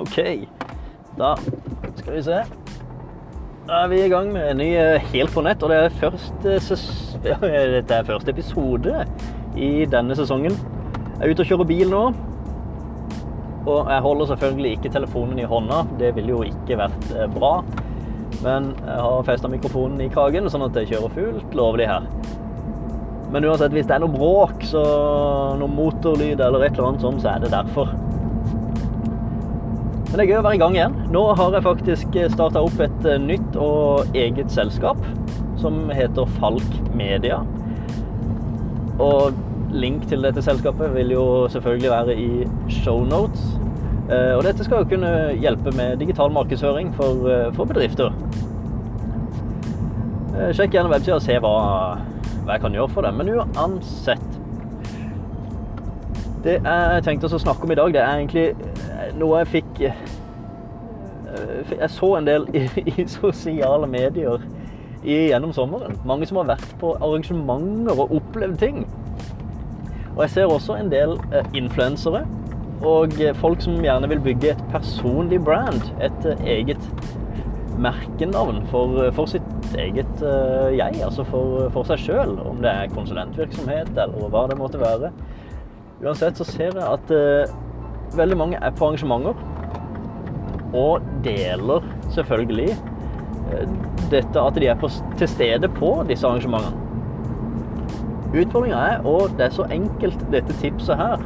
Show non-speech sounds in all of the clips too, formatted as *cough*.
OK. Da skal vi se. Da er vi i gang med en ny eh, Helt på nett, og det er første, *laughs* ja, dette er første episode i denne sesongen. Jeg er ute og kjører bil nå. Og jeg holder selvfølgelig ikke telefonen i hånda. Det ville jo ikke vært eh, bra. Men jeg har festa mikrofonen i kragen, sånn at jeg kjører fullt lovlig her. Men uansett, hvis det er noe bråk, så noe motorlyd eller et eller annet sånt, så er det derfor. Men det er gøy å være i gang igjen. Nå har jeg faktisk starta opp et eh, nytt og eget selskap som heter Falk Media. Og link til dette selskapet vil jo selvfølgelig være i shownotes. Eh, Og dette skal jo kunne hjelpe med digital markedsføring for, eh, for bedrifter. Eh, Sjekk gjerne websida og se hva, hva jeg kan gjøre for det. Men uansett Det jeg tenkte å snakke om i dag, det er egentlig eh, noe jeg fikk eh, Jeg så en del i, *laughs* i sosiale medier i, gjennom sommeren. Mange som har vært på arrangementer og opplevd ting. Og jeg ser også en del eh, influensere og eh, folk som gjerne vil bygge et personlig brand. Et eget merkenavn for, for sitt eget jeg, altså for, for seg sjøl. Om det er konsulentvirksomhet eller hva det måtte være. Uansett så ser jeg at veldig mange er på arrangementer og deler selvfølgelig eh, dette at de er på, til stede på disse arrangementene. Utfordringa er, og det er så enkelt dette tipset her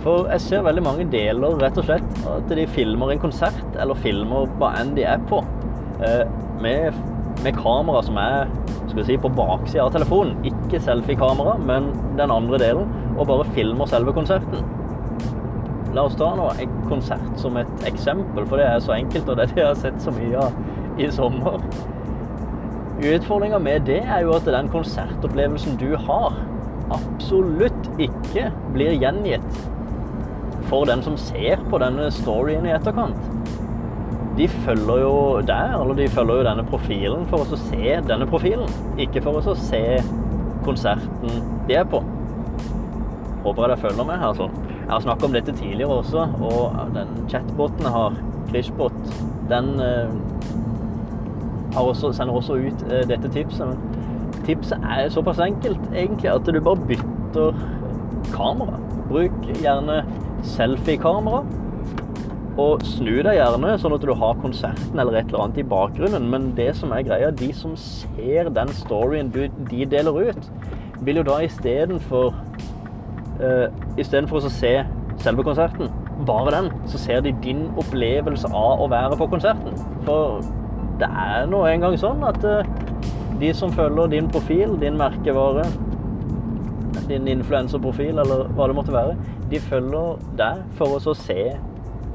For jeg ser veldig mange deler rett og slett at de filmer en konsert, eller filmer hva enn de er på, eh, med, med kamera som er skal si, på baksida av telefonen. Ikke selfie-kamera, men den andre delen, og bare filmer selve konserten. La oss ta nå en konsert som et eksempel, for det er så enkelt, og det er det jeg har sett så mye av i sommer. Utfordringa med det er jo at den konsertopplevelsen du har, absolutt ikke blir gjengitt for den som ser på denne storyen i etterkant. De følger jo der, eller de følger jo denne profilen for å se denne profilen, ikke for å se konserten de er på. Håper jeg dere følger med her. Altså. Jeg har snakket om dette tidligere også, og den chatboten jeg har, Krishbot, den eh, har også, sender også ut eh, dette tipset. Men tipset er såpass enkelt egentlig at du bare bytter kamera. Bruk gjerne selfie-kamera. Og snu deg gjerne sånn at du har konserten eller et eller annet i bakgrunnen. Men det som er greia, de som ser den storyen du, de deler ut, vil jo da istedenfor uh, Istedenfor å se selve konserten, bare den, så ser de din opplevelse av å være på konserten. For det er nå engang sånn at uh, de som følger din profil, din merkevare, din influenserprofil eller hva det måtte være, de følger deg for å se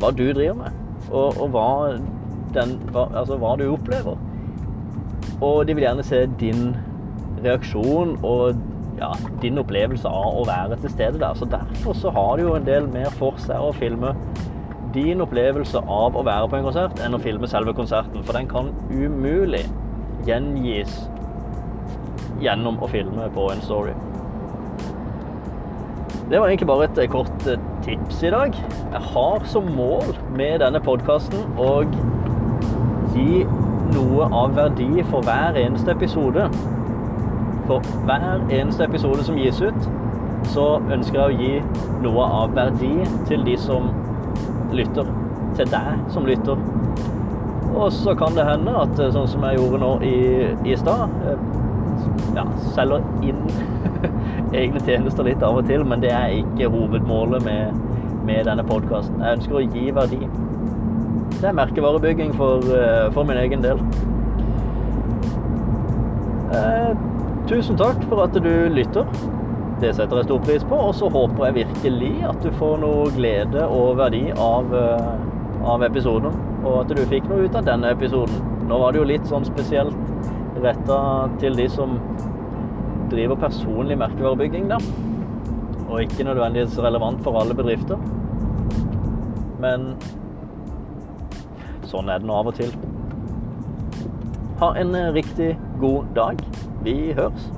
hva du driver med, og, og hva, den, hva, altså hva du opplever. Og de vil gjerne se din reaksjon og ja, din opplevelse av å være til stede der. Så derfor så har det jo en del mer for seg å filme din opplevelse av å være på en konsert enn å filme selve konserten. For den kan umulig gjengis gjennom å filme på en story. Det var egentlig bare et kort eh, tips i dag. Jeg har som mål med denne podkasten å gi noe av verdi for hver eneste episode. For hver eneste episode som gis ut, så ønsker jeg å gi noe av verdi til de som lytter. Til deg som lytter. Og så kan det hende at eh, sånn som jeg gjorde nå i, i stad eh, ja, selger inn *laughs* egne tjenester litt av og til, men det er ikke hovedmålet med, med denne podkasten. Jeg ønsker å gi verdi. Det er merkevarebygging for, eh, for min egen del. Eh, tusen takk for at du lytter. Det setter jeg stor pris på. Og så håper jeg virkelig at du får noe glede og verdi av, eh, av episoden. Og at du fikk noe ut av denne episoden. Nå var det jo litt sånn spesielt retta til de som driver personlig merkevarebygging, da. Og ikke nødvendigvis relevant for alle bedrifter. Men sånn er det nå av og til. Ha en eh, riktig god dag. Vi høres.